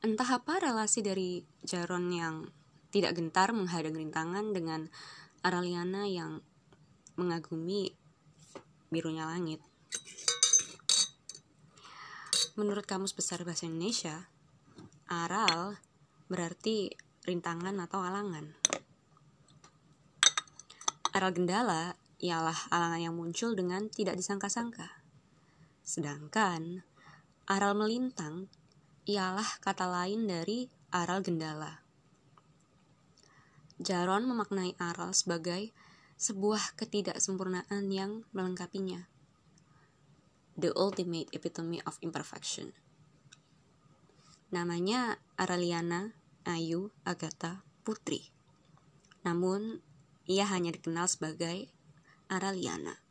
Entah apa relasi dari Jaron yang tidak gentar menghadang rintangan dengan Araliana yang mengagumi birunya langit. Menurut Kamus Besar Bahasa Indonesia, aral berarti rintangan atau alangan. Aral gendala ialah alangan yang muncul dengan tidak disangka-sangka. Sedangkan aral melintang ialah kata lain dari aral gendala. Jaron memaknai aral sebagai sebuah ketidaksempurnaan yang melengkapinya. The ultimate epitome of imperfection. Namanya Araliana Ayu Agatha Putri. Namun, ia hanya dikenal sebagai Araliana.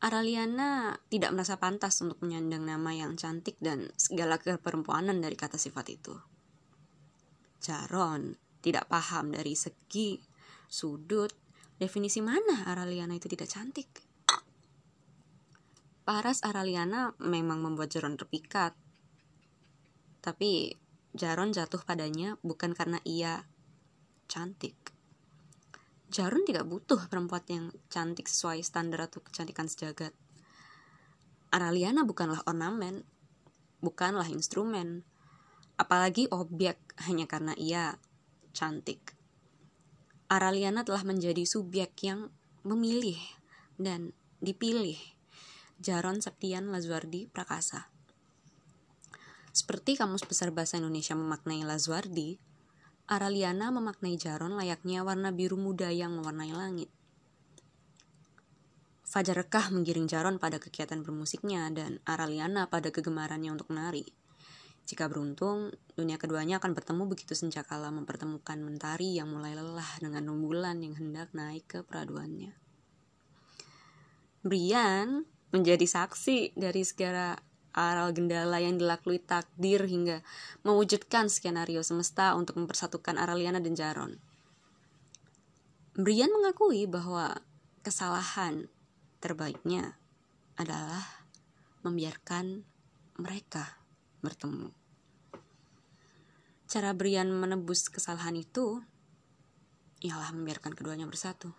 Araliana tidak merasa pantas untuk menyandang nama yang cantik dan segala keperempuanan dari kata sifat itu. Jaron tidak paham dari segi, sudut, definisi mana Araliana itu tidak cantik. Paras Araliana memang membuat Jaron terpikat. Tapi Jaron jatuh padanya bukan karena ia cantik. Jaron tidak butuh perempuan yang cantik sesuai standar atau kecantikan sejagat. Araliana bukanlah ornamen, bukanlah instrumen, apalagi objek hanya karena ia cantik. Araliana telah menjadi subjek yang memilih dan dipilih. Jaron Septian Lazuardi Prakasa. Seperti Kamus Besar Bahasa Indonesia memaknai Lazuardi, Araliana memaknai Jaron layaknya warna biru muda yang mewarnai langit. Fajar Rekah menggiring Jaron pada kegiatan bermusiknya dan Araliana pada kegemarannya untuk menari. Jika beruntung, dunia keduanya akan bertemu begitu senjakala mempertemukan mentari yang mulai lelah dengan rembulan yang hendak naik ke peraduannya. Brian menjadi saksi dari segala aral gendala yang dilaklui takdir hingga mewujudkan skenario semesta untuk mempersatukan Araliana dan Jaron. Brian mengakui bahwa kesalahan terbaiknya adalah membiarkan mereka bertemu. Cara Brian menebus kesalahan itu ialah membiarkan keduanya bersatu.